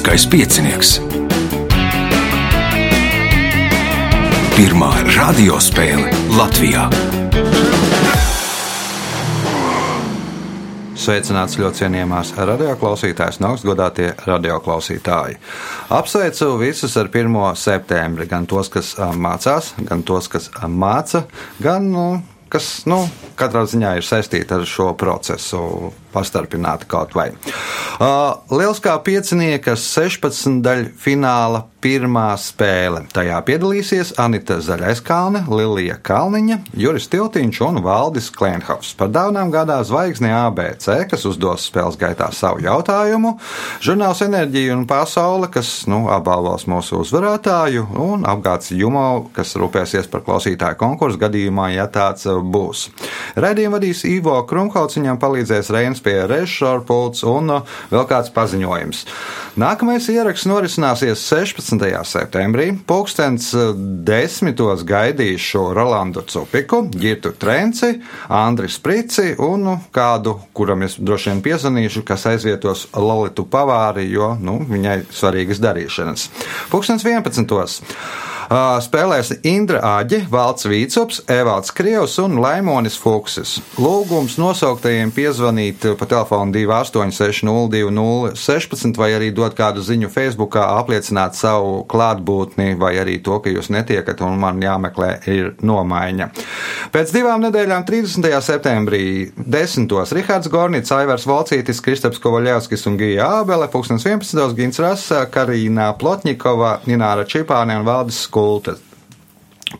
Lieliskais piecinieks. Pirmā radiospēle Latvijā. Sveicināts ļoti cienījamās radioklausītājas, no augstgadātie radioklausītāji. Apsveicu visus ar 1. septembri, gan tos, kas mācās, gan tos, kas māca, gan nu, kas nu, katrā ziņā ir saistīti ar šo procesu, pastarpināti kaut vai. Uh, Liels kā piecinieka 16 daļu fināla pirmā spēle. Tajā piedalīsies Anita Zaļaiskalne, Lilija Kalniņa, Juris Tiltiņš un Valdis Klenhovs. Par dāvanām gādā zvaigzne ABC, kas uzdos spēles gaitā savu jautājumu, žurnāls Enerģija un pasaule, kas nu, apbalvos mūsu uzvarētāju, un apgāds Jumo, kas rūpēsies par klausītāju konkursu gadījumā, ja tāds būs. Redījumu vadīs Ivo Krumhauts, viņam palīdzēs Reinas pie režisora pults un vēl kāds paziņojums. Nākamais ieraksts norisināsies 16. septembrī. Pūkstens desmitos gaidīšu Rolandu Cupiku, Girtu Trenci, Andri Sprici un nu, kādu, kuram es droši vien piezvanīšu, kas aizvietos Lolitu Pavāri, jo nu, viņai svarīgas darīšanas. Pūkstens 11. Spēlēs Indra Āģe, Valts Vīcops, Evalds Krievs un Laimonis Fuksis. Lūgums nosauktajiem piezvanīt pa telefonu 28602016 vai arī dot kādu ziņu Facebookā, apliecināt savu klātbūtni vai arī to, ka jūs netiekat un man jāmeklē ir nomaiņa. Pēc divām nedēļām 30. septembrī 10. Rihards Gornits, Aivars Volcītis, Kristaps Kovaļevskis un Gija Ābele, 2011. Gins Rasa, Karīna Plotņikova, Nināra Čipāne un Valdis Skulta.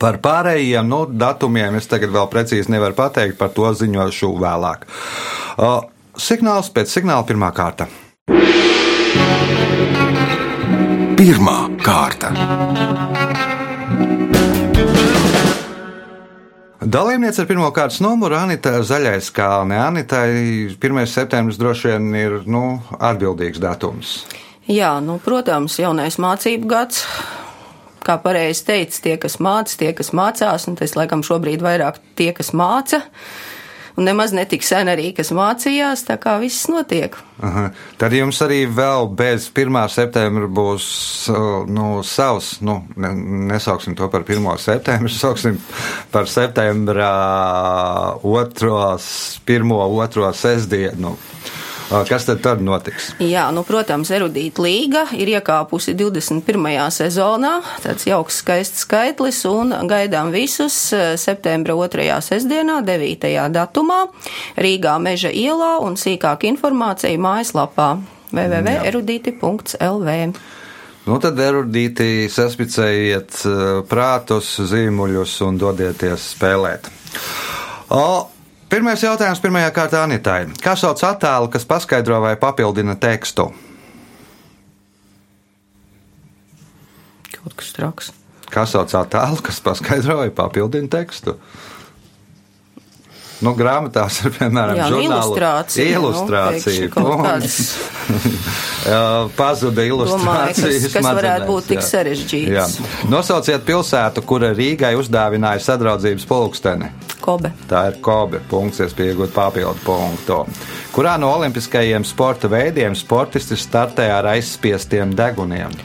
Par pārējiem nu, datumiem es tagad vēl precīzi nevaru pateikt, par to ziņošu vēlāk. Uh, signāls pēc signāla pirmā kārta. Pirmā kārta. Dalībniece ar pirmā kārtas numuru Anita Zaļais Kalne. Anitai 1. septembris droši vien ir nu, atbildīgs datums. Jā, nu, protams, jaunais mācību gads. Kā pareizi teica, tie, kas māca, tie, kas mācās, un tas laikam šobrīd vairāk tie, kas māca. Un nemaz netik sen arī, kas mācījās, tā kā viss notiek. Aha. Tad jums arī vēl bez 1. septembra būs nu, savs, nu, ne, nesauksim to par 1. septembru, sauksim par septembra otros, pirmo, otro sestdienu. Kas tad, tad notiks? Jā, nu, protams, erudīta līga ir iekāpusi 21. sezonā. Tāds jauks, skaists skaitlis, un gaidām visus septembra 2. sestdienā, 9. datumā, Rīgā Meža ielā un sīkāk informācija mājaslapā www.erudīti.lv. Nu, tad erudīti saspicējiet prātus, zīmuļus un dodieties spēlēt. O, Pirmais jautājums pirmajā kārtā Anitai. Kā sauc attēlu, kas paskaidro vai papildina tekstu? Kaut kas traks. Kā sauc attēlu, kas paskaidro vai papildina tekstu? Nu, grāmatās ir piemēram Jā, nu, žurnālu ilustrācija. ilustrācija Nu, kaut kādas Pazuda ilustrācijas. Domāju, kas, kas varētu būt tik jā. sarežģīts. Jā. Nosauciet pilsētu, kura Rīgai uzdāvināja sadraudzības pulksteni. Kobe. Tā ir Kobe. Punkts, iespēja iegūt papildu punktu. Kurā no olimpiskajiem sporta veidiem sportisti startē ar aizspiestiem deguniem?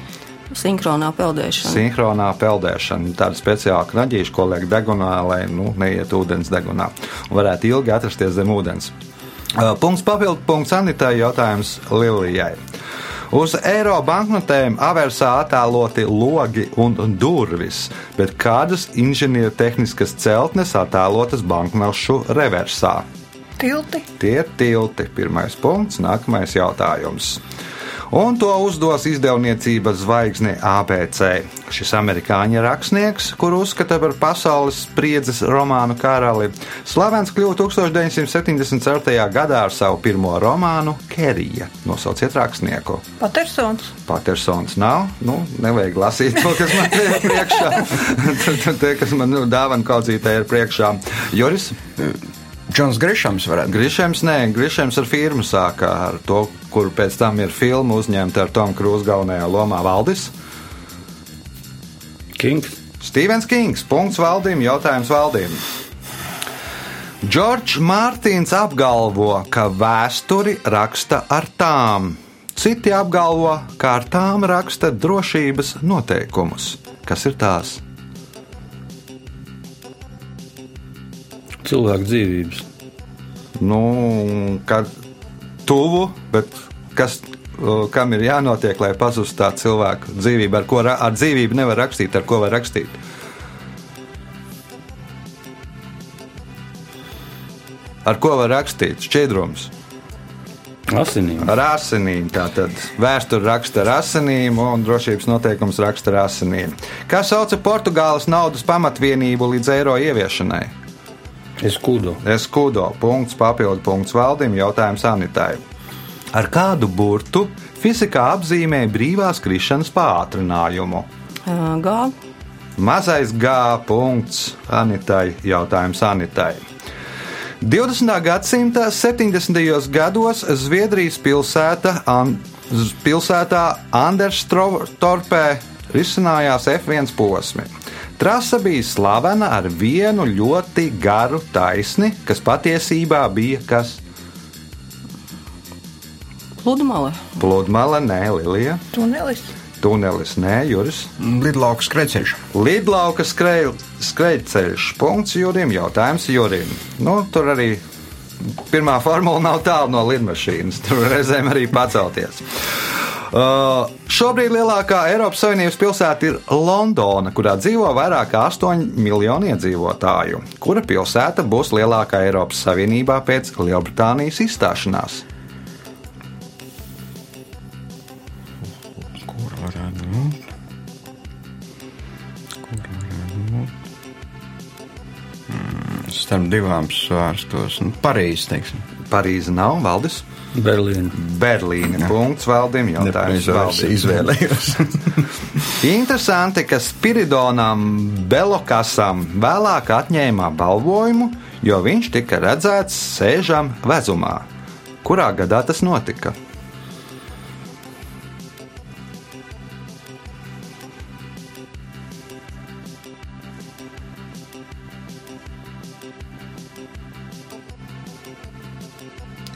Sinhronā peldēšana. Sinhronā peldēšana. Tāda speciāla knaģīša, ko liek degunā, lai nu, neiet ūdens degunā un varētu ilgi atrasties zem ūdens. Punkts papildu punkts Anitai jautājums Lilijai. Uz eiro banknotēm aversā attēloti logi un durvis, bet kādas inženiertehniskas celtnes attēlotas banknošu reversā? Tilti. Tie ir tilti. Pirmais punkts, nākamais jautājums. Un to uzdos izdevniecība Zvaigzne ABC. Šis amerikāņu rakstnieks, kuru uzskata par pasaules spriedzes romānu karali, slavens kļuva 1974. gadā ar savu pirmo romānu Kerija. Nosauciet rakstnieku. Patersons. Patersons nav. Nu, nevajag lasīt to, kas man ir priekšā. Te, kas man nu, dāvana kaudzītē ir priekšā. Joris? Džons Grišams varētu būt. Grišēms, nē, Grišēms ar firmu sākā ar to, kur pēc tam ir filma uzņemta ar Tomu Krūzu galvenajā lomā Valdis. Kings. Stevens Kings. Punkts valdījumam, jautājums valdījumam. Džordžs Mārtiņš apgalvo, ka vēsturi raksta ar tām. citi apgalvo, ka ar tām raksta drošības noteikumus. Kas ir tās? Cilvēku dzīvības. Nu, kad tuvu, bet kas, kam ir jānotiek, lai pazustu tā cilvēka dzīvība, ar ko ar dzīvību nevar rakstīt, ar ko var rakstīt? Ar ko var rakstīt? Šķidrums. Asinīm. Ar asinīm. Tātad vēsture raksta ar asinīm, un drošības noteikums raksta ar asinīm. Kā sauca Portugāles naudas pamatvienību līdz eiro ieviešanai? Es kudo. Eskudo. Punkts, papildu punkts valdim, jautājums Anitai. Ar kādu burtu fizikā apzīmē brīvās krišanas pātrinājumu? Gā. Mazais G punkts Anitai, jautājums Anitai. 20. gadsimta 70. gados Zviedrijas pilsēta, An pilsētā Anderstorpē risinājās F1 posmi. Trasa bija slavena ar vienu ļoti garu taisni, kas patiesībā bija kas Pludmale. pludmale, nē, Lilija, Tunelis. tunelis, nē, Juris. Lidlauka skrejceļš. Lidlauka skrejceļš. Punkts Jurim, jautājums Jurim. Nu, tur arī pirmā formula nav tālu no lidmašīnas. Tur reizēm arī pacelties. Uh, šobrīd lielākā Eiropas Savienības pilsēta ir Londona, kurā dzīvo vairāk kā 8 miljoni iedzīvotāju. Kura pilsēta būs lielākā Eiropas Savienībā pēc Lielbritānijas izstāšanās? Kur varētu būt? Kur varētu būt? Hmm, starp divām svārstos. Nu, Parīzes, teiksim. Parīze nav valdis. Berlīna. Berlīne. Punkts valdim. Jautājums valdim. izvēlējos. Interesanti, ka Spiridonam Belokasam vēlāk atņēma balvojumu, jo viņš tika redzēts sēžam vezumā. Kurā gadā tas notika?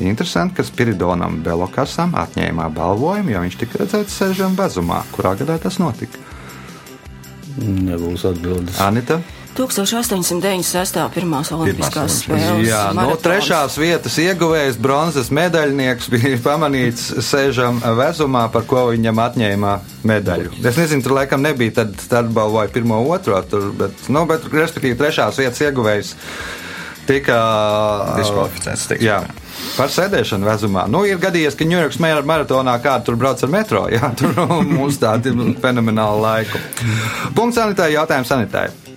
Interesanti, ka Spiridonam Belokasam atņēma balvojumu, jo viņš tika redzēts sēžam vezumā. Kurā gadā tas notika? Nebūs atbildes. Anita? 1896. pirmās olimpiskās spēles. Jā, no maratons. trešās vietas ieguvējs bronzas medaļnieks bija pamanīts sēžam vezumā, par ko viņam atņēma medaļu. Es nezinu, tur laikam nebija, tad, tad balvoja pirmo, otro, tur, bet, nu, bet, respektīvi, trešās vietas ieguvējs tika Diskvalificēts, teiksim. Jā. Par sēdēšanu vezumā. Nu, ir gadījies, ka Ņujorkas maratonā kāda tur brauc ar metro. Jā, tur mums tāda ir fenomenāla laika. Punkts sanitārai, jautājums sanitārai.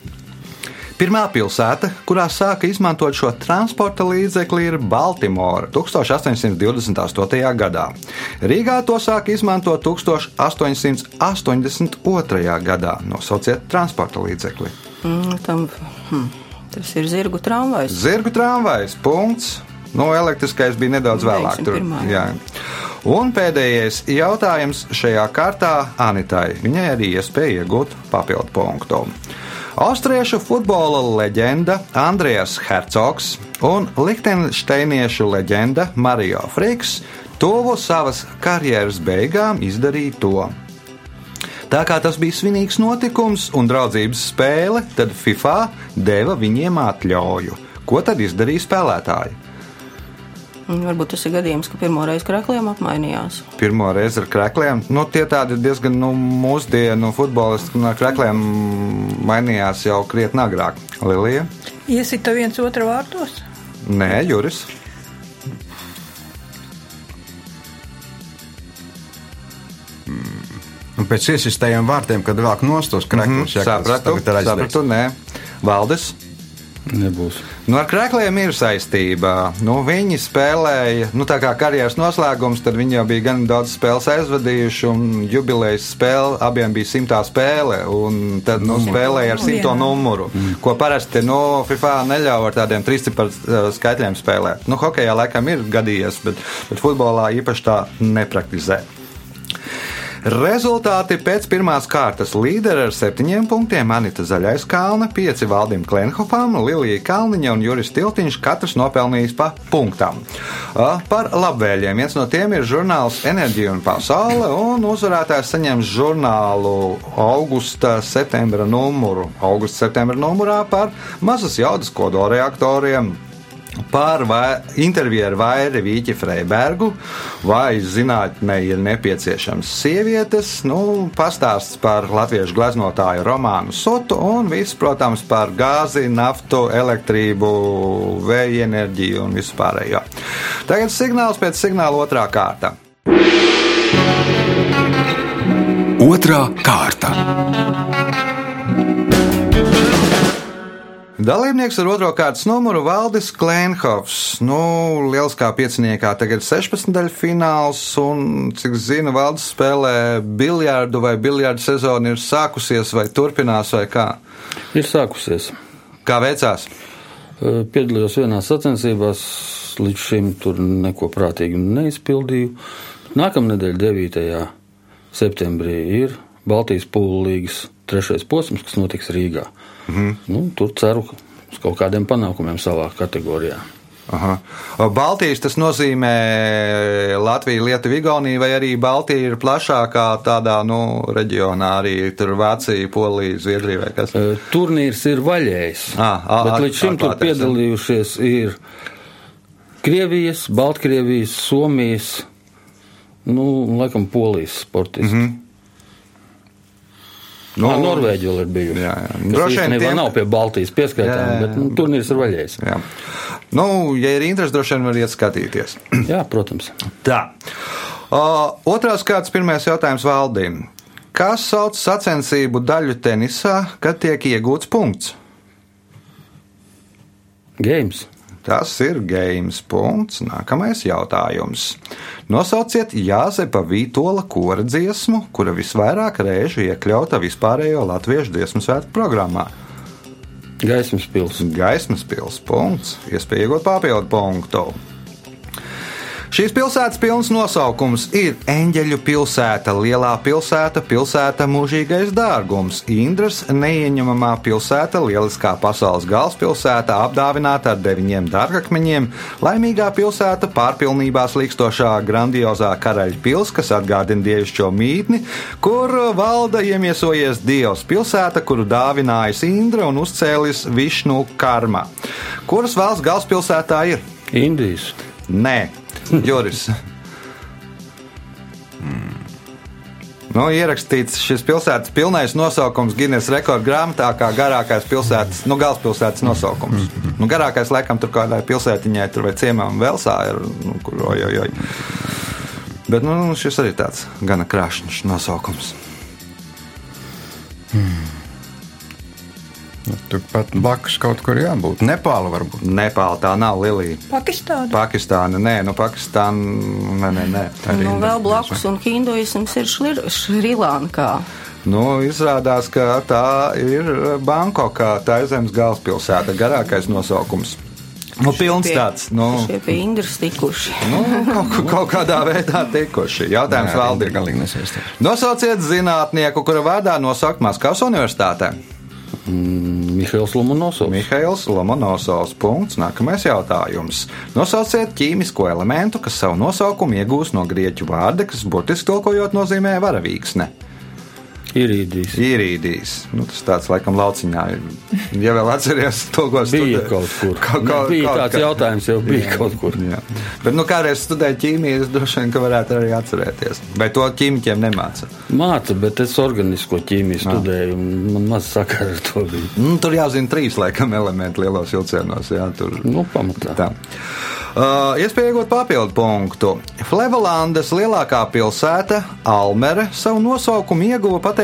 Pirmā pilsēta, kurā sāka izmantot šo transporta līdzekli, ir Baltimora 1828. gadā. Rīgā to sāka izmantot 1882. gadā. Nosauciet transporta līdzekli. Mm, tam, hm, tas ir zirgu tramvajs. Zirgu tramvajs, punkts. Nu, elektriskais bija nedaudz vēlāk. Teiksim, Tur. Un pēdējais jautājums šajā kārtā Anitai. Viņai arī iespēja iegūt papildu punktu. Austriešu futbola leģenda Andrijas Hercogs un Liechtensteiniešu leģenda Mario Friks tuvu savas karjeras beigām izdarīja to. Tā kā tas bija svinīgs notikums un draudzības spēle, tad FIFA deva viņiem atļauju. Ko tad izdarīja spēlētāji? Mm, Varbūt tas ir gadījums, ka pirmo reizi krākliem apmainījās. Pirmo reizi ar krākliem. Nu, tie tādi diezgan nu, mūsdienu futbolisti no krākliem mainījās jau krietni agrāk. Lilija? Iesita viens otru vārtos. Nē, Juris. Un pēc iesistējiem vārtiem, kad vēl nostos krekļus, Mhm, Sapratu, sapratu, nē. Valdis. Nebūs. Nu, ar krākliem ir saistība. Nu, viņi spēlēja, nu, tā kā karjeras noslēgums, tad viņi jau bija gan daudz spēles aizvadījuši, un jubilejas spēle abiem bija simtā spēle. un Tad nu, spēlēja ar simto Jā. numuru, ko parasti nu, FIFA neļauj ar tādiem trīsciparu uh, skaitļiem spēlēt. Nu, hokejā laikam ir gadījies, bet, bet futbolā īpaši tā nepraktizē. Rezultāti pēc pirmās kārtas līdera ar septiņiem punktiem Anita Zaļais Kalna, pieci Valdim Klenhofam, Lilija Kalniņa un Juris Tiltiņš katrs nopelnījis pa punktam. Par labvēliem viens no tiem ir žurnāls Enerģija un pasaule, un uzvarētājs saņems žurnālu augusta, septembra numuru. Augusta, septembra numurā par mazas jaudas kodolreaktoriem. Par interviju ar Vairi Vīķi Freibergu, vai zinātnē ir nepieciešams sievietes, nu, pastāsts par latviešu gleznotāju Romānu Sotu un viss, protams, par gāzi, naftu, elektrību, vēja enerģiju un visu pārējo. Tagad signāls pēc signāla otrā kārta. Otra kārta. Dalībnieks ar otro kārtas numuru Valdis Klēnhovs. Nu, liels kā pieciniekā tagad ir 16 daļu fināls, un, cik zinu, Valdis spēlē biljardu vai biljardu sezona ir sākusies vai turpinās vai kā. Ir sākusies. Kā veicās? Piedalījos vienā sacensībās, līdz šim tur neko prātīgi neizpildīju. Nākamnedēļ, 9. septembrī, ir Baltijas pūles līgas trešais posms, kas notiks Rīgā. Mhm. Nu, tur ceru uz kaut kādiem panākumiem savā kategorijā. Aha. Baltijas tas nozīmē Latviju, Lietuvu, Igauniju, vai arī Baltija ir plašākā tādā nu, reģionā, arī tur Vācija, Polija, Zviedrija vai kas. Eh, Turnīrs ir vaļējs. Ā, ā, bet līdz šim tur piedalījušies ir Krievijas, Baltkrievijas, Somijas, nu, laikam, Polijas sportisti. Mm -hmm. Nu, No, Norvēģija vēl ir bijusi. jā, jā. Kas Droši vien tiem- nav pie Baltijas pieskaitām, bet nu, turnīrs ir vaļējis. Jā. Nu, ja ir interesi, droši vien var iet skatīties. Jā, protams. Tā. O, otrās kārtas pirmais jautājums valdīm. Kas sauc sacensību daļu tenisā, kad tiek iegūts punkts? Games. Tas ir games punkts. Nākamais jautājums. Nosauciet Jāzepa Vītola kora dziesmu, kura visvairāk reižu iekļauta vispārējo latviešu dziesmu svētku programmā. Gaismas pils. Gaismas pils punkts, iespēja iegūt papildu punktu. Šīs pilsētas pilns nosaukums ir Eņģeļu pilsēta, Lielā pilsēta, pilsēta mūžīgais dārgums, Indras neieņemamā pilsēta, lieliskā pasaules galvaspilsēta, apdāvināta ar deviņiem dārgakmeņiem, laimīgā pilsēta, pārpilnībā slīkstošā grandiozā karaļa pils, kas atgādina dievišķo mītni, kur valda iemiesojies dievs pilsēta, kuru dāvinājis Indra un uzcēlis Višnu karma. Kuras valsts galvaspilsētā ir? Indijas. Nē, Juris. Nu, ierakstīts šis pilsētas pilnais nosaukums Guinness rekordu grāmatā, kā garākais pilsētas, nu, galvaspilsētas nosaukums. Nu, garākais, laikam, tur kādai pilsētiņai, tur vai ciemam Velsā ir, nu, kur ojojoj. Bet, nu, šis arī tāds gana krāšņš nosaukums. Turpat blakus kaut kur jābūt. Nepāla varbūt. Nepāla tā nav Lilija. Pakistāna. Pakistāna, nē, nu, Pakistāna, nē, nē, nē. Arī Nu, vēl blakus, un hinduisms ir Šlir- Šrilankā. Nu, izrādās, ka tā ir Bankokā, tā ir zemes galvaspilsēta, garākais nosaukums. Nu, pilns Pie- tāds, nu, Šie pie Indras tikuši. nu kaut, kaut kādā veidā tikuši. Jautājums valdībai. Nosauciet zinātnieku, kura vārdā nosaukt Maskavas universitātē. Mihails Lomonosovs. Mihails Lomonosovs. Punkts. Nākamais jautājums. Nosauciet ķīmisko elementu, kas savu nosaukumu iegūst no grieķu vārda, kas burtiski tulkojot nozīmē varavīksne. Irīdijas. Īrīdīs. Nu, tas tāds laikam lauciņā ir. Ja vēl atceries to, ko Bija studē- kaut kur. Kaut, kaut, bija kaut, tāds jautājums, jau bija kaut kur. Jā. Bet, nu, kādreiz studēju ķīmiju, es droši vien, ka varētu arī atcerēties. Vai to ķīmiķiem nemāca? Māca, bet es organisko ķīmiju studēju, un man maz sakara ar to bija. Nu, tur jāzina trīs, laikam, elementi lielos vilcienos. Jā, tur. Nu, pamatā. Tā. Uh, iespēja iegūt papildu punktu. Flevolandes lielākā pilsēta, Almere, savu nosaukumu ieguva pateicoties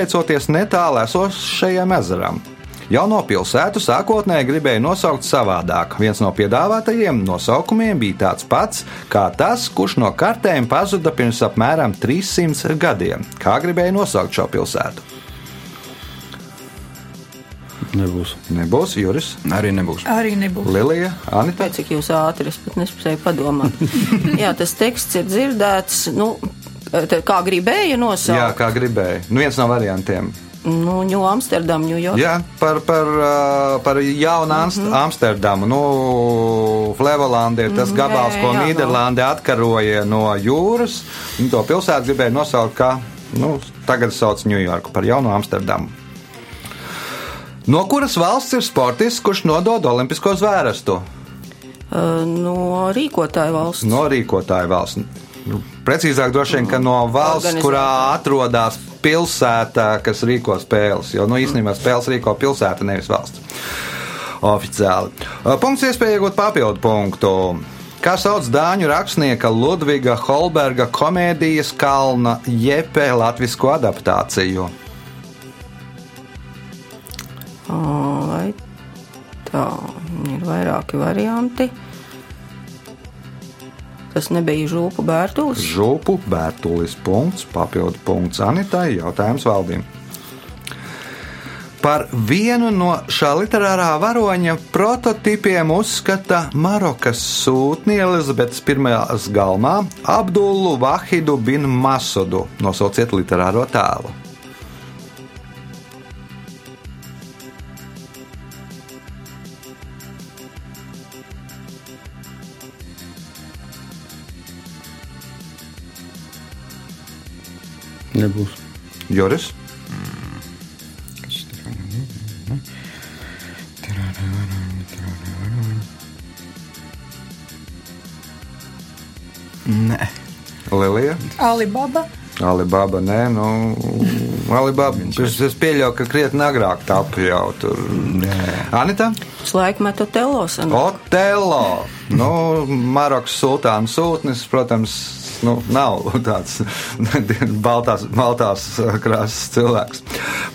netālu esošajam ezeram. Jauno pilsētu sākotnēji gribēja nosaukt savādāk. Viens no piedāvātajiem nosaukumiem bija tāds pats kā tas, kurš no kartēm pazuda pirms apmēram 300 gadiem. Kā gribēja nosaukt šo pilsētu? Nebūs. Nebūs Juris, Arī nebūs. Arī nebūs. Lilija, Anita. Pēc cik jūs ātri, es pat nespēju padomāt. Jā, tas teksts ir dzirdēts. Nu, Kā gribēja Jā, nosaukt? kā gribēja. Nu, viens no variantiem. Nu, Ņū Amsterdam, Ņujork. Jā, par, par, par jaunu Amst Amsterdamu. Nu, Flevolanda ir tas Mhm, gabals, jā, ko jā, jā, Nīderlande atkaroja no jūras. Viņi to pilsētu gribēja nosaukt kā, nu, tagad sauc Ņujorku par jaunu Amsterdamu. No kuras valsts ir sportists, kurš nodod olimpisko zvērestu? No rīkotāju valsts. No rīkotāja valsts. Precīzāk, droši vien, ka no valsts, kurā atrodas pilsēta, kas rīko spēles. Jo nu, īstenībā spēles rīko pilsēta, nevis valsts. Oficiāli. Punkts iespēja iegūt papildu punktu. Kā sauc dāņu rakstnieka Ludviga Holberga komēdijas Kalna Jepe latvisko adaptāciju? Vai tā ir vairāki varianti? Tas nebija žūpu bērtulis. Župu, Bērtulis, punkts, papildu punkts Anitai, jautājums valdīm. Par vienu no šā literārā varoņa prototipiem uzskata Marokas sūtni Elizabetes I galmā Abdullu Vahidu bin Masudu. Nosauciet literāro tēlu. Nebūs. Joris, Nē, Lilija, Alibaba. Alibaba, nē, nu, Alibaba. Es, es pieļauju, ka krietni agrāk tapu jau tur. Anita? Laikmetu telos. Otelo. Nu, Marokas sultāna sūtnis, protams, nu, nav tāds baltās, baltās krāsas cilvēks.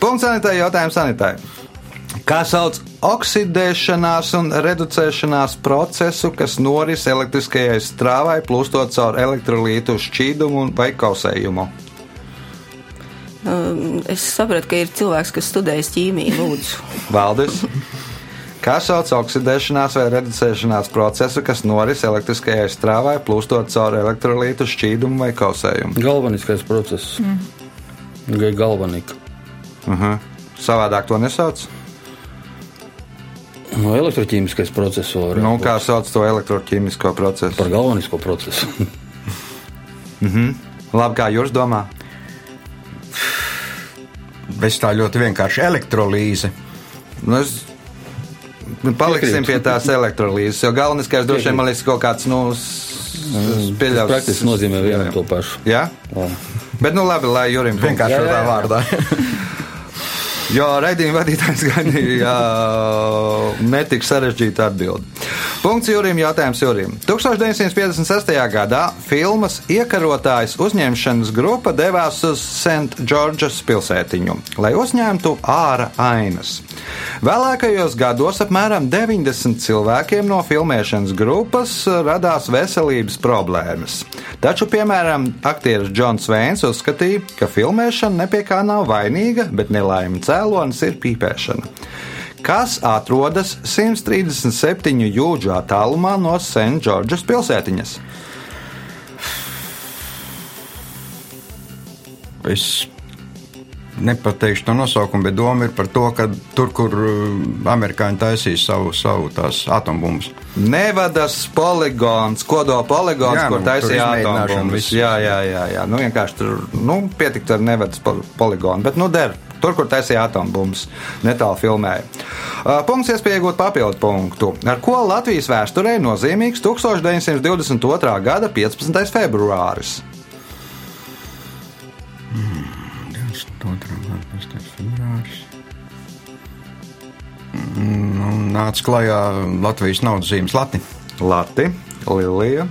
Punkts sanitārai, jautājums sanitārai. Kā sauc oksidēšanās un reducēšanās procesu, kas noris elektriskajai strāvai, plūstot caur elektrolītu šķīdumu vai kausējumu? Es sapratu, ka ir cilvēks, kas studējas ķīmiju. Lūdzu, Valdis. Kā sauc oksidēšanās vai reducēšanās procesu, kas noris elektriskajai strāvai, plūstot caur elektrolītu šķīdumu vai kausējumu? Galveniskais process. Mm. Gai galvanika. Uh -huh. Savādāk to nesauc. No elektroķīmiskais process vēl var Nu, kā sauc to elektroķīmisko procesu? Par galvenisko procesu. Labi, kā jūs domājat? bez tā ļoti vienkārši elektrolīze. Nu, es nu, paliksim pie tās elektrolīzes, jo galvenais droši vien man liekas kaut kāds, nu, pieļaus. Praktiski nozīmē vienu to pašu. Jā? Jā. Bet, nu, labi, lai Jurim Vienkārši Jā, jā, jā. vārdā. Jo raidījuma vadītājs gaidīja netik sarežģītu atbildi. Punkts Jurim, jautājums Jurim. 1956. gadā filmas iekarotājs uzņemšanas grupa devās uz St. Džordžas pilsētiņu, lai uzņemtu ārā ainas. Vēlākajos gados apmēram 90 cilvēkiem no filmēšanas grupas radās veselības problēmas. Taču, piemēram, aktieris Džons Veins uzskatīja, ka filmēšana nepie kā nav vainīga, bet nelaime cēlonis ir pīpēšana. Kas atrodas 137 jūdžu attālumā no Senčģorģas pilsētiņas? Es nepateikšu to nosaukumu, bet doma ir par to, ka tur, kur uh, amerikāņi taisīs savu, savu tās atombumbas. Nevadas poligons, kodola poligons, Jā, kur nu, tur taisīja atombumbas. Jā, jā, jā, jā. Nu, vienkārši tur nu, pietiktu ar nevadas po- poligonu, bet nu der. Tur, kur taisīja atombumbas, netālu filmēja. Uh, Punkts iespēja iegūt papildu punktu. Ar ko Latvijas vēsturē nozīmīgs 1922. gada 15. februāris? Nu, nāca klajā Latvijas naudas zīmes lati. Lati, Lilija.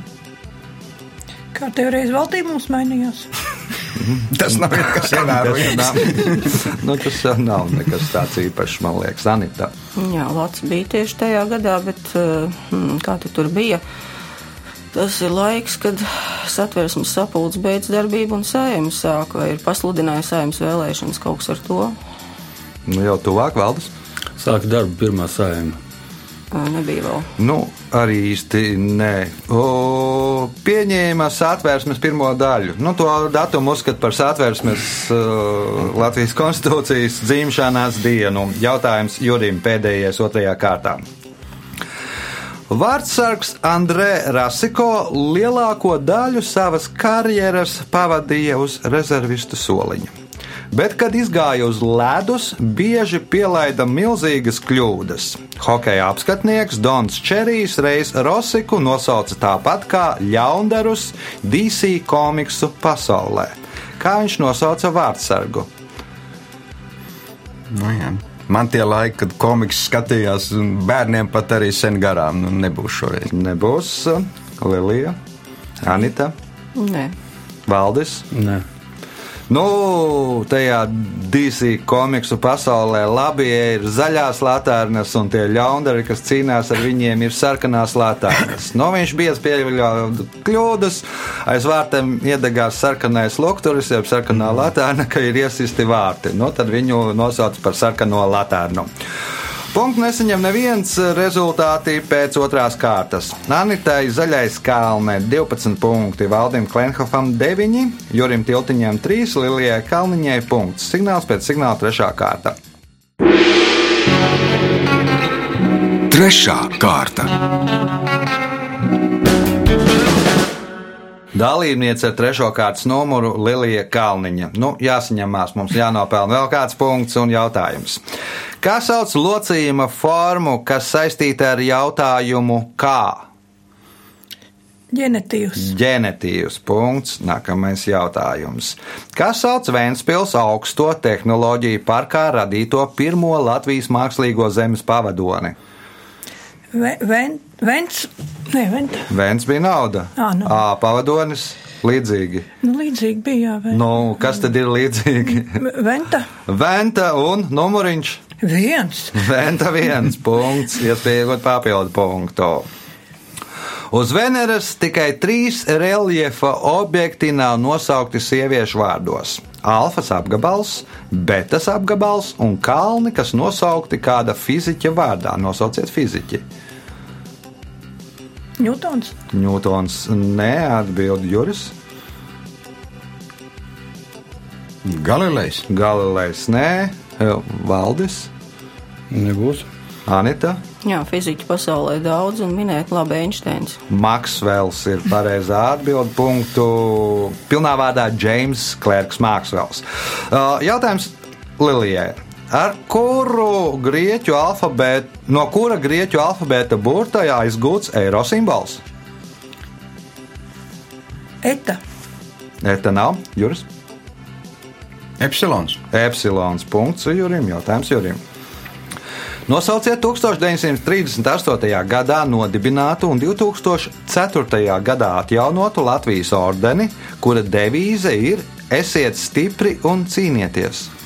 Kā tev reiz valdība mums mainījās? Tas nav nekas ievērojams. nu, tas nav nekas tāds īpašs, man liekas, Anita. Jā, Latvijas bija tieši tajā gadā, bet eh, hmm, kā tu tur bija? Tas ir laiks, kad satversmes sapulcs beidz darbību un sējums sāk, vai ir pasludinājis sējums vēlēšanas kaut kas ar to. Nu, jau tuvāk valdes. Sāka darbu pirmā sājuma. Nebija vēl. Nu, arī īsti nē. O, pieņēma satvērsmes pirmo daļu. Nu, to datumu uzskata par satvērsmes uh, Latvijas konstitūcijas dzimšanas dienu. Jautājums Jurim pēdējais otrajā kārtā. Vārdsargs Andrē Rasiko lielāko daļu savas karjeras pavadīja uz rezervistu soliņa. Bet, kad izgāja uz ledus, bieži pielaida milzīgas kļūdas. Hokeja apskatnieks Dons Čerijs reiz Rosiku nosauca tāpat kā ļaundarus DC komiksu pasaulē. Kā viņš nosauca vārdsargu? Nu, jā. Man tie laiki, kad komiks skatījās, un bērniem pat arī sen garām, nu, nebūs šoreiz. Nebūs uh, Lilija, Anita, Nē. Valdis. Nē. Nu, tajā DC komiksu pasaulē labi ir zaļās latārnas, un tie ļaundari, kas cīnās ar viņiem, ir sarkanās latārnas. Nu, viņš bija pieļāvis kļūdas, aiz vārtiem iedegās sarkanais lokturis, jeb sarkanā latārna, ka ir iesisti vārti. Nu, tad viņu nosauc par sarkano latārnu. Punkts nesaņem neviens rezultāti pēc otrās kārtas. Anitai Zaļais Kalne 12 punkti, Valdim Klenhofam 9, Jurim Tiltiņam 3, Lilijai Kalniņai punkts. Signāls pēc signāla trešā kārta. Trešā kārta. Dalībniece ar trešo kārtas numuru Lilija Kalniņa. Nu, jāsaņemās, mums jānopelna vēl kāds punkts un jautājums. Kā sauc locījuma formu, kas saistīta ar jautājumu kā? Ģenetīvs. Ģenetīvs punkts. Nākamais jautājums. Kas sauc Vēnspils augsto tehnoloģiju parkā radīto pirmo Latvijas mākslīgo zemes pavadoni? Ve, ven, vents. Nē, vent. Vēns bija nauda. Ā, nu. Ā, pavadonis līdzīgi. Nu, līdzīgi bija, jā. Ven. Nu, kas tad ir līdzīgi? Venta. Venta un numuriņš. Viens. Venta viens punkts, iespējot papildu punktu. Uz Veneras tikai trīs reljefa objekti nav nosaukti sieviešu vārdos. Alfas apgabals, betas apgabals un kalni, kas nosaukti kāda fiziķa vārdā. Nosauciet fiziķi. Ņūtons. Ņūtons neatbild Juris, Galilejs. Galilejs nē, Valdis, Nebūs. Anita. Jā, fiziķi pasaulē daudz un minēt labi Einsteins. Maksvels ir pareizā atbilde. Punktu pilnā vārdā James Klērks Maksvels. Jautājums Lilijai. Ar kuru grieķu alfabētu, no kura grieķu alfabēta burtā aizgūts eiro simbols? Eta. Eta nav, Juris. Epsilons. Epsilons. Punkts Jurim. Jautājums Jurim. Nosauciet 1938. gadā nodibinātu un 2004. gadā atjaunotu Latvijas ordeni, kura devīze ir Esiet stipri un cīnieties.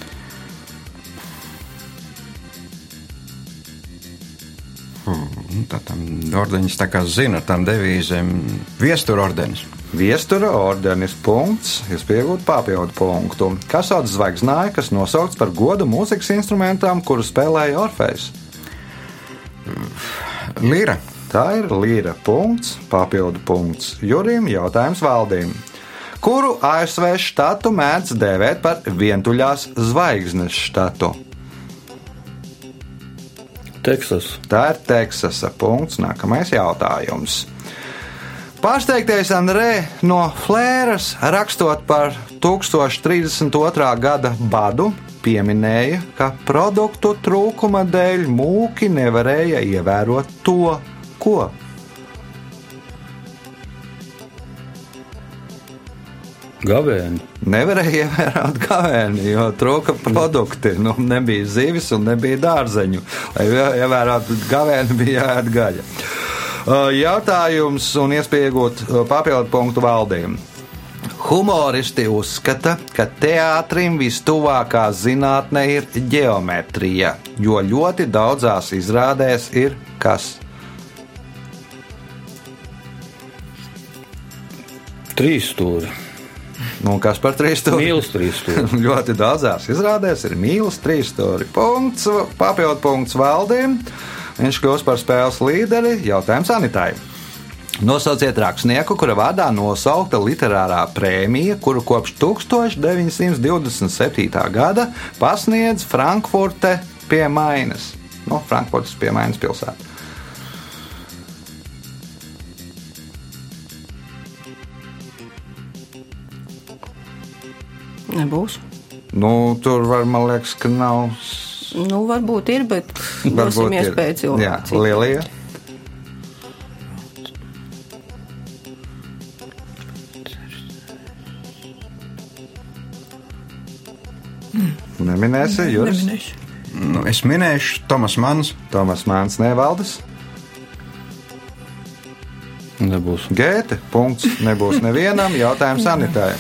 Tam ordeņš tā kā zina, tam devīzēm viestur ordenis. Viestura ordenis punkts, jūs pieaugat papildu punktu. Kas sauc zvaigznāju, kas nosaukts par godu mūzikas instrumentam, kuru spēlēja Orfejs? Līra. Tā ir līra punkts, papildu punkts. Jurim jautājums valdīm. Kuru ASV štatu mēdz dēvēt par vientuļās zvaigznes štatu? Teksas. Tā ir Teksasa punkts. Nākamais jautājums. Pārsteigtais Andrē no Flēras rakstot par 1032. gada badu, pieminēja, ka produktu trūkuma dēļ mūki nevarēja ievērot to, ko. Gavēni. Nevarēja ievērot gavēni, jo trūka produkti. Nu, nebija zivis un nebija dārzeņu. Lai ievērotu gavēni, bija jāēd gaļa. Jautājums un uh, papildu punktu valdīm. Humoristi uzskata, ka teātrim vistuvākā zinātne ir geometrija, jo ļoti daudzās izrādēs ir kas. Trīs stūri. Nu, kas par trīs stūri? Mīlis trīs stūri. ļoti daudzās izrādēs ir mīlestības trīs stūri. Punkts, papildu punkts valdīm. Viņš kļūs par spēles līderi. Jautājums Anitai. Nosauciet rakstnieku, kura vārdā nosaukta literārā prēmija, kuru kopš 1927. gada pasniedz Frankfurte pie Mainas. No Frankfurtes pie Mainas pilsētas. Nebūs. Nu, tur var, man liekas, ka nav. Nu, varbūt ir, bet Varbūt dosim ir. iespēju cilvēku. Jā, Lielija. Neminēsi, Juris. Neminēšu. Nu, es minēšu Tomas Mans. Tomas Māns nevaldes. Nebūs. Gēte. Punkts. Nebūs nevienam. Jautājums Anitai.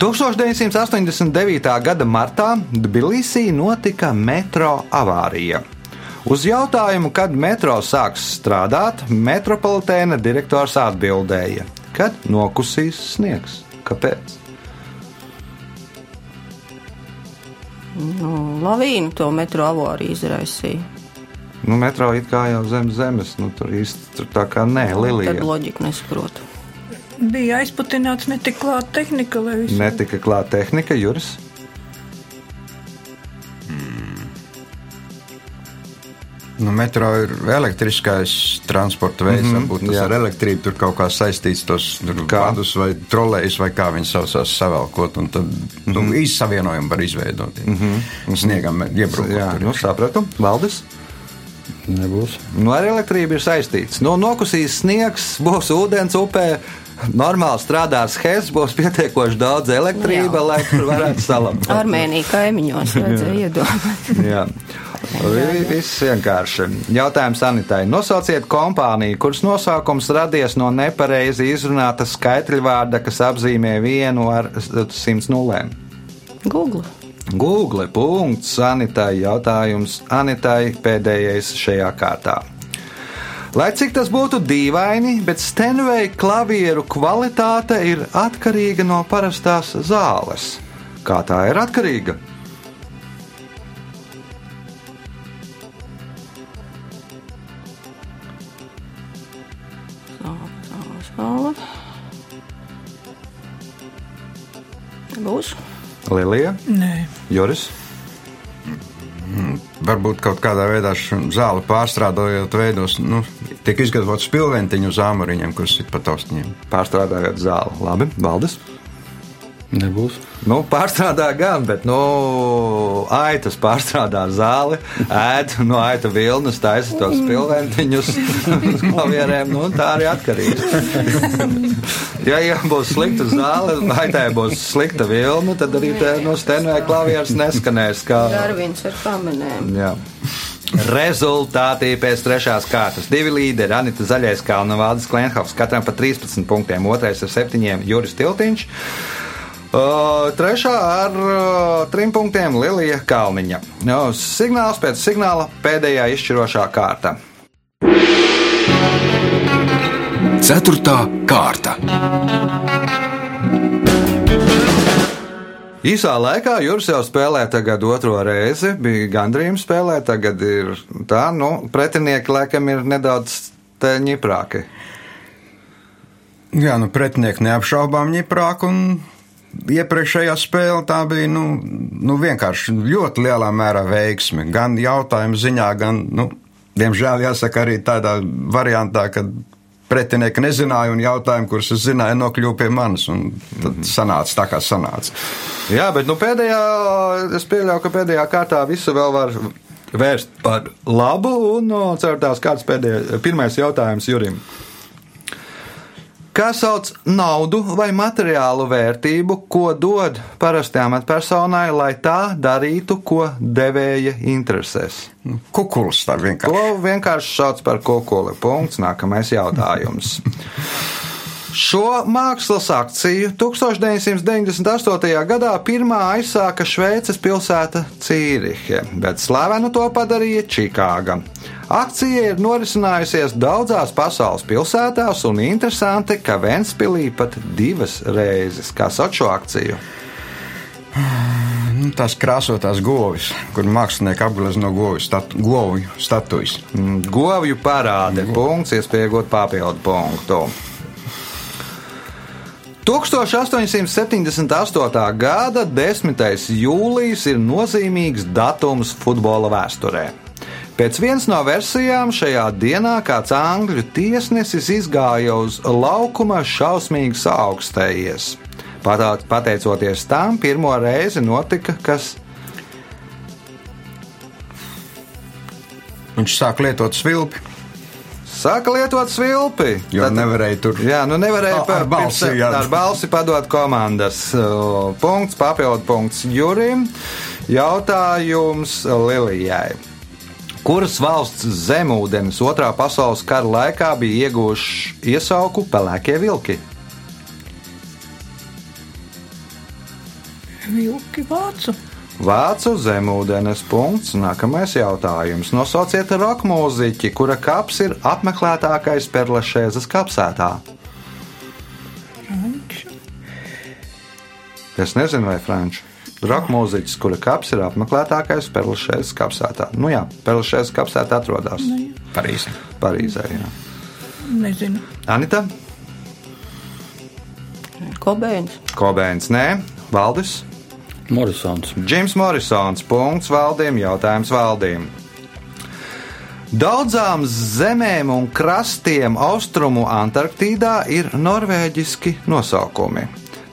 1989. gada martā Tbilisī notika metro avārija. Uz jautājumu, kad metro sāks strādāt, metropolitēna direktors atbildēja, kad nokusīs sniegs. Kāpēc? Nu, lavīnu to metro avāriju izraisīja. Nu, metro it kā jau zem zemes, nu, tur īsti tur tā kā nē, Tad Lilija. loģika nesaprotu. Bija aizputināts netik klāt tehnika, lai visu. Netika klāta tehnika, Juris. Nu, metro ir elektriskais transporta veids. Mm Mhm, -hmm, varbūt tas jā. ar elektrību tur kaut kā saistīts, tos tur Kā? vadus vai trolējus vai kā viņi saucās savēlkot. Un tad mm -hmm. nu, īsti savienojumu var izveidot. Mm -hmm. Sniegam iebraukt. Mhm. Jā, nu, sapratu. Valdis. Nebūs. Nu, ar elektrību ir saistīts. Nu, nokusīs sniegs, būs ūdens upē. Normāli strādās HES, būs pietiekoši daudz elektrība, Jā. lai tur varētu salabt. Armēnija kaimiņos vajadzēja iedomāties. Viss vienkārši. Jautājums Anitai. Nosauciet kompāniju, kuras nosaukums radies no nepareizi izrunāta skaitļvārda, kas apzīmē vienu ar simts nulēm. Google. Google. Anitai. Jautājums Anitai pēdējais šajā kārtā. Lai cik tas būtu dīvaini, bet Stenveja klavieru kvalitāte ir atkarīga no parastās zāles. Kā tā ir atkarīga? Lilija, Nē, Juris. Varbūt kaut kādā veidā zāli pārstrādājot, veidos, nu, tiek izgatavots spilventiņu uz āmuriņiem, kurus sit pa taustiņiem. Pārstrādājot zāli. Labi, Valdis. Nebūs. Nu, pārstrādā gan, bet nu, aitas pārstrādā zāli, ēd no aita vilnas, taisa tos pilventiņus uz klavierēm. Nu, tā arī atkarīgs. ja, ja būs slikta zāle, aitai būs slikta vilna, tad arī te no stenvē klavieres neskanēs. Kā... Darvins ar kamerēm. Jā. Rezultāti pēc trešās kārtas. Divi līderi, Anita Zaļais, Kalna Valdis Klimhovs, katram pa 13 punktiem, otrais ar 7, Juris Tiltiņš. Uh, trešā ar uh, trim punktiem Lilija Kalniņa. Uh, signāls pēc signāla pēdējā izšķirošā kārta. Ceturtā kārta. Īsā laikā Juris jau spēlē tagad otro reizi, bija gandrījums spēlē, tagad ir tā, nu, pretinieki laikam ir nedaudz ņiprāki. Jā, nu, pretinieki neapšaubām ņiprāk, un iepriekšējā spēle tā bija, nu, nu vienkārši ļoti lielā mērā veiksme. Gan jautājumu ziņā, gan, nu, diemžēl jāsaka arī tādā variantā, ka pretinieki nezināja un jautājumi, kurus es zināju, nokļuva pie manis, tad sanāca tā, kā sanāca. Jā, bet nu, pēdējā, es pieļauju, ka pēdējā kārtā visu vēl var vērst par labu. Un no, ceturtās kārtas pēdējais, pirmais jautājums Jurim. Kā sauc naudu vai materiālu vērtību, ko dod parastai amatpersonai, lai tā darītu, ko devēja interesēs? Nu, Kukuls tā vienkārši. To vienkārši sauc par kokoli. Punkts. Nākamais jautājums. Šo mākslas akciju 1998. gadā pirmā aizsāka Šveices pilsēta Cīrihe, bet slavenu to padarīja Čikāga. Akcija ir norisinājusies daudzās pasaules pilsētās, un interesanti, ka Ventspīlī pat divas reizes, kā sauc šo akciju. Nu, Tās krāsotās govis, kur mākslinieki apglezno no govis, statu, govju statujas. Govju parāde. Punkts, iespējot papildu punktu. 1878. gada 10. jūlijas ir nozīmīgs datums futbola vēsturē. Pēc vienas no versijām šajā dienā kāds angļu tiesnesis izgāja uz laukuma šausmīgi saaugstējies. Pateicoties tam, pirmo reizi notika kas Viņš sāk lietot svilpi, Sāka lietot svilpi. jo Tad... nevarēja tur. Jā, nu nevarēja Ar- ar pa- balsi, pirms- jā. ar balsi padot komandas. Punkts, papildu punkts Jurim. Jautājums Lilijai. Kuras valsts zemūdens otrā pasaules kara laikā bija ieguvuši iesauku pelēkie vilki? Vilki vācu. Vācu zemūdens punkts. Nākamais jautājums. Nosauciet roka mūziķi, kura kaps ir apmeklētākais Perlešēzes kapsētā. Franču. Es nezinu, vai franču. Roka mūziķis, kura kaps ir apmeklētākais Perlešēzes kapsētā. Nu jā, Perlešēzes kapsētā atrodas Parīzē. Parīzē. Jā. Nezinu. Anita, Kobeins. Kobēns, nē, Valdis. Morisons. Džims Morisons, punkts valdījumam, jautājums valdījumam. Daudzām zemēm un krastiem austrumu Antarktīdā ir norvēģiski nosaukumi.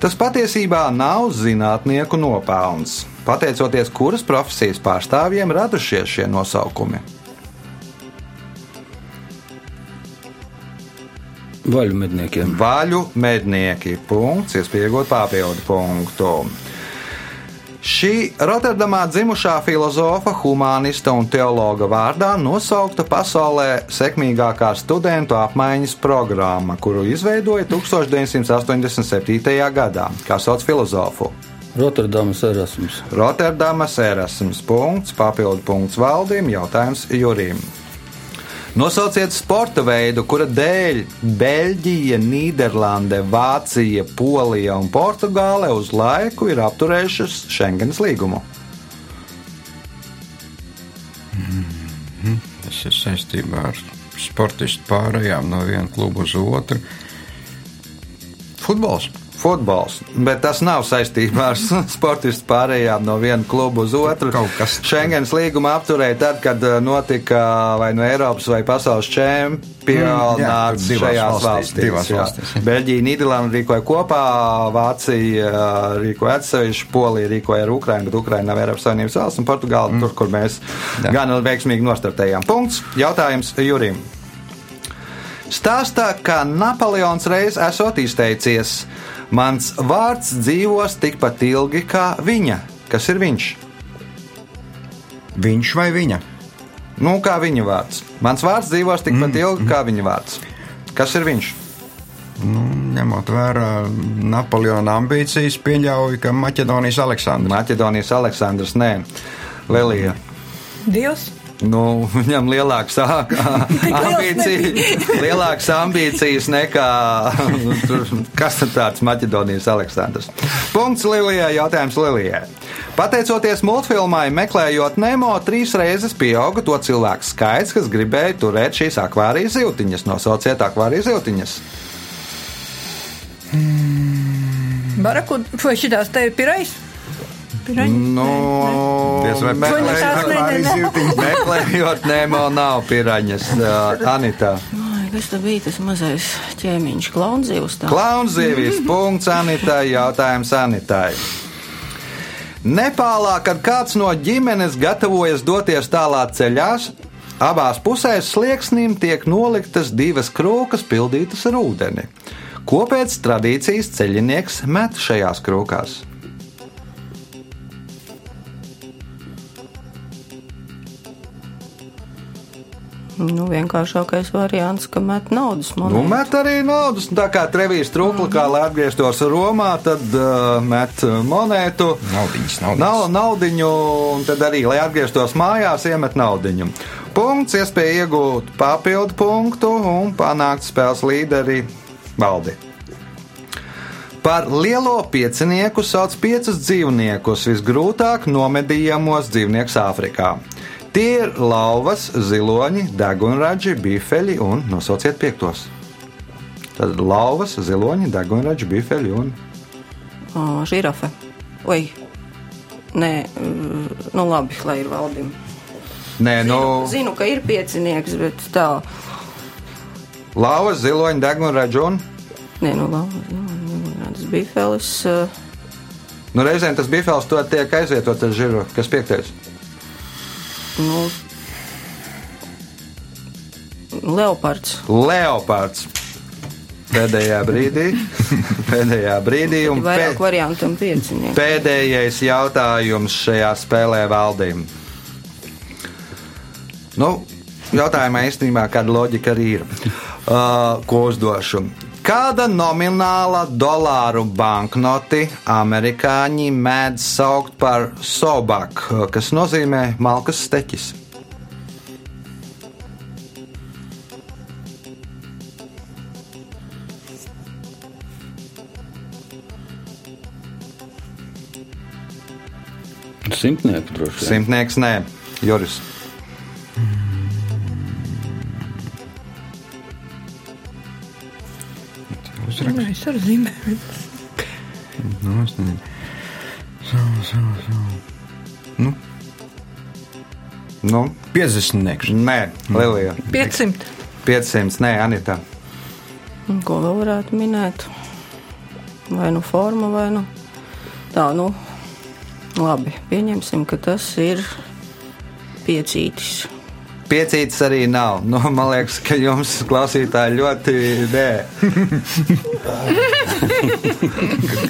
Tas patiesībā nav zinātnieku nopelns. Pateicoties kuras profesijas pārstāvjiem radušies šie nosaukumi. Vaļu medniekiem. Vaļu mednieki. Punkts, iespējot papildu punktu. Šī Rotterdamā dzimušā filozofa, humanista un teologa vārdā nosaukta pasaulē sekmīgākā studentu apmaiņas programma, kuru izveidoja 1987. gadā. Kā sauc filozofu? Rotterdamas Erasmus. Rotterdamas Erasmus. Punkts, papildu punkts valdījumam, jautājums Jurim. Nosauciet sporta veidu, kura dēļ Beļģija, Nīderlande, Vācija, Polija un Portugāle uz laiku ir apturējušas Schengens līgumu. Tas ir saistībā ar sportistu pārējām no viena kluba uz otru. Futbols. Futbols, bet tas nav saistībā ar sportistu pārējām no viena kluba uz otru. Schengens līguma apturēja tad, kad uh, notika vai no Eiropas vai pasaules čempionāts Mm, šajās valstīs, valstīs. Beļģija, Nīderlanda rīkoja kopā, Vācija uh, rīkoja atsevišķi, Polija rīkoja ar Ukrajinu, bet Ukraina nav Eiropas Savienības valsts, un Portugāla mm. tur, kur mēs Jā. gan veiksmīgi nostartējām. Punkts. Jautājums Jurim. Stāstā, ka Napoleons reiz esot izteicies, mans vārds dzīvos tikpat ilgi kā viņa. Kas ir viņš? Viņš vai viņa? Nu, kā viņa vārds. Mans vārds dzīvos tikpat mm. ilgi kā viņa vārds. Kas ir viņš? Nu, ņemot vērā Napoleona ambīcijas, pieļauju, ka Maķedonijas Aleksandrs. Maķedonijas Aleksandrs, nē, Lelija. Dievs. Nu, viņam lielākas ambīcijas, lielākas ambīcijas nekā tur, kas tāds Maķedonijas Aleksandrs. Punkts Lilijai, jautājums Lilijai. Pateicoties multfilmai Meklējot Nemo, trīs reizes pieauga to cilvēku skaits, kas gribēja turēt šīs akvārijas zīltiņas. Nosauciet akvārijas zīltiņas. Barakud. Vai šitās te ir pirais? Piraņi? Nu, Diez vai meklējot, meklējot Nemo, nav piraņas. Anita. Kas tā bija tas mazais ķēmiņš, klaunzīvs? tā? Klaunzīvis punkts Anitai, jautājums Anitai. Nepālā, kad kāds no ģimenes gatavojas doties tālā ceļā, abās pusēs slieksnim tiek noliktas divas krūkas pildītas ar ūdeni. Ko pēc tradīcijas ceļinieks met šajās krūkās? Nu, vienkāršākais variants, ka met naudas Nu, monētu. met arī naudas. Tā kā Trevijas trūkla, kā lai atgrieztos Romā, tad uh, met monētu. Naudiņas, naudiņas. Nav naudiņu, un tad arī, lai atgrieztos mājās, iemet naudiņu. Punkts, iespēja iegūt papildu punktu un panākt spēles līderi valdi. Par lielo piecinieku sauc piecus dzīvniekus, visgrūtāk nomedījamos dzīvniekus Āfrikā. Tie ir lauvas, ziloņi, degunraģi, bifeļi un nosauciet piektos. Tad lauvas, ziloņi, degunraģi, bifeļi un O, žirafe. Oi. Nē, nu labi, lai ir valdim. Nē, nu, Zinu, ka ir piecinieks, bet tā. lauvas, ziloņi, degunraģi un Nē, nu. Tas bija Felis. Uh, nu, reizēm tas bifels to tiek aizvietots ar žiru. Kas piektais? Nu, Leopards. Leopards. Pēdējā brīdī, pēdējā brīdī un Vairāk pē, variantam piecinieks. pēdējais jautājums šajā spēlē valdīm. Nu, jautājumā īstenībā kāda loģika arī ir. Uh, ko uzdošu? Kāda nomināla dolāru banknoti amerikāņi mēdz saukt par sobak, kas nozīmē malkas steķis? Simtnieki droši vien. Simtnieks nē, Juris. Nu, es ar zīmēm. Nu, es nezinu. Savu, savu, savu. Nu, Nu, 50 nekš. nē, Lilija. 500. 500, nē, Anita. Un Ko vēl varētu minēt? Vai nu forma, vai nu tā, nu labi. Pieņemsim, ka tas ir piecītis. Piecītis arī nav. Nu, man liekas, ka jums, klausītāji, ļoti nē.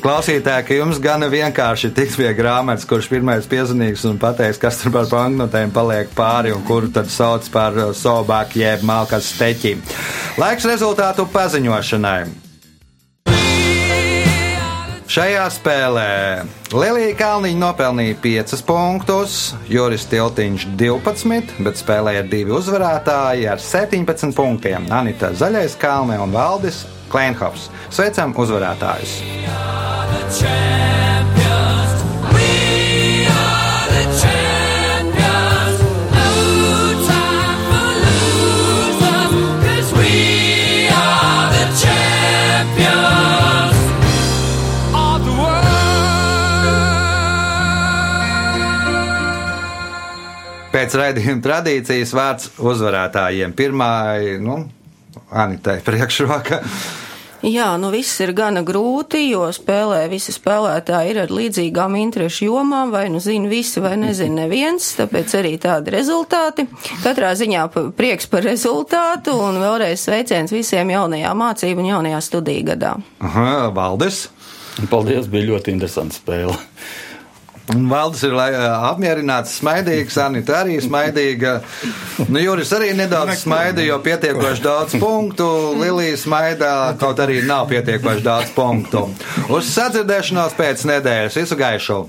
klausītāji, ka jums gan vienkārši tiks pie grāmatas, kurš pirmais piezīmīgs un pateiks, kas tur par banknotēm paliek pāri un kuru tad sauc par uh, sobāku jeb malkas steķi. Laiks rezultātu paziņošanai. Šajā spēlē Lielija Kalniņa nopelnīja 5 punktus, Juris Tiltiņš 12, bet spēlēja divi uzvarētāji ar 17 punktiem - Anita Zaļais Kalne un Valdis Kleinhofs. Sveicam uzvarētājus! Pēc raidījuma tradīcijas vārds uzvarētājiem. Pirmā, nu, Anitai priekšroka. Jā, nu viss ir gana grūti, jo spēlē visi spēlētāji ir ar līdzīgām interešu jomām, vai nu zina visi, vai nezina neviens, tāpēc arī tādi rezultāti. Katrā ziņā prieks par rezultātu un vēlreiz sveiciens visiem jaunajā mācību un jaunajā studiju gadā. Aha, Valdis. Paldies, bija ļoti interesanta spēle. Un Valdis ir lai, apmierināts, smaidīgs, Anita arī smaidīga. Nu, Juris arī nedaudz smaida, jo pietiekoši daudz punktu. Lilija smaidā, kaut arī nav pietiekoši daudz punktu. Uz sadzirdēšanos pēc nedēļas visu gaišu!